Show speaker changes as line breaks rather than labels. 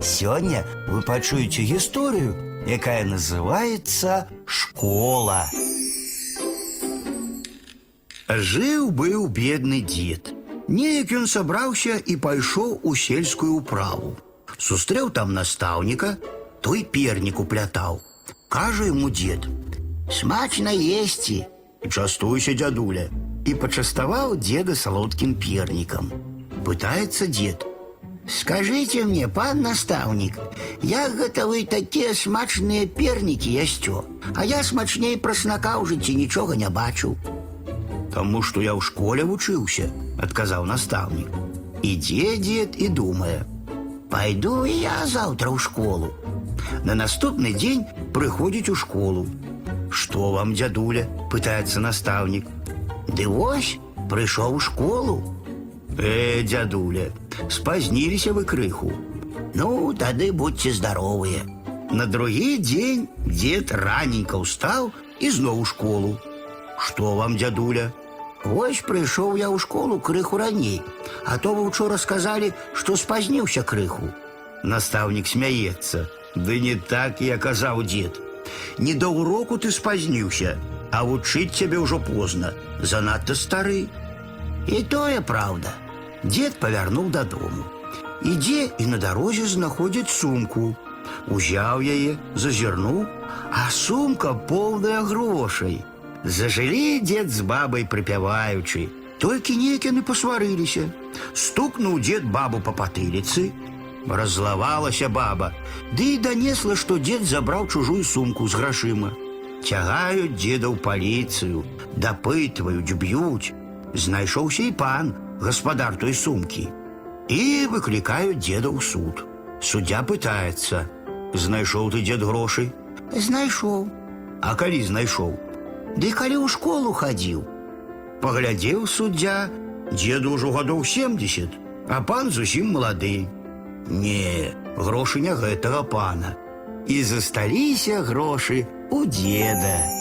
Сёння вы пачуеце гісторыю, якая называется школа. Жыў быў бедны дзед. Неяк ён сабраўся і пайшоў у сельскую ўправу. Сустрэў там настаўніка, той пернік уплятаў. Кажа яму дзед: « Смачна есці, частуйся, дзядуля, і пачаставаў деда салодкім пернікам. Пытаецца дзед: « Скажите мне, пан настаўнік, як гэта вы такія смачныя пернікі ясцё, а я смачней праснака ў жыцці нічога не бачыў. Таму што я ў школе вучыўся, адказаў настаўнік. Ідзе дзед і думае: Пайду і я заўтра ў школу. На наступны дзень прыходзіць у школу. Што вам, дзядуля? пытаецца настаўнік. Ды вось, прыйшоў у школу. Э, дзядуля, спазніліся вы крыху. Ну, тады будьце здаровыя. На другі дзень дзед раненька ўстаў і зноў у школу. Што вам, дзядуля? Вось прыйшоў я ў школу крыху раней, а то вы учора сказалі, што спазніўся крыху. Настаўнік смяецца. Ды не так я казаў дзед. Не да ўроку ты спазніўся, а вучыць цябе ўжо позна, занадта стары. І тое праўда. Дзед павярнуў дадому. Ідзе і на дарозе знаходзіць сумку. Узяў яе, зазірнуў, а сумка поўная грошай. Зажылі дзед з бабай прыпяваючы. Толькі неяк яны пасварыліся. Стукнуў дзед бабу па патыліцы. Раззлавалася баба, ды і данесла, што дзед забраў чужую сумку з грашыма. Цягаюць дзеда ў паліцыю, дапытваюць, б'юць. Знайшоўся і пан, гаспадар той сумкі. І выклікаюць дзеда ў суд. Суддзя пытаецца: « Знайшоў ты дзед грошы? Знайшоў. А калі знайшоў? Ды калі ў школу хадзіў. Паглядзеў суддзя, дзеду ўжо гадоў 70, а пан зусім малады. Не, грошы не гэтага пана. І засталіся грошы у дзеда.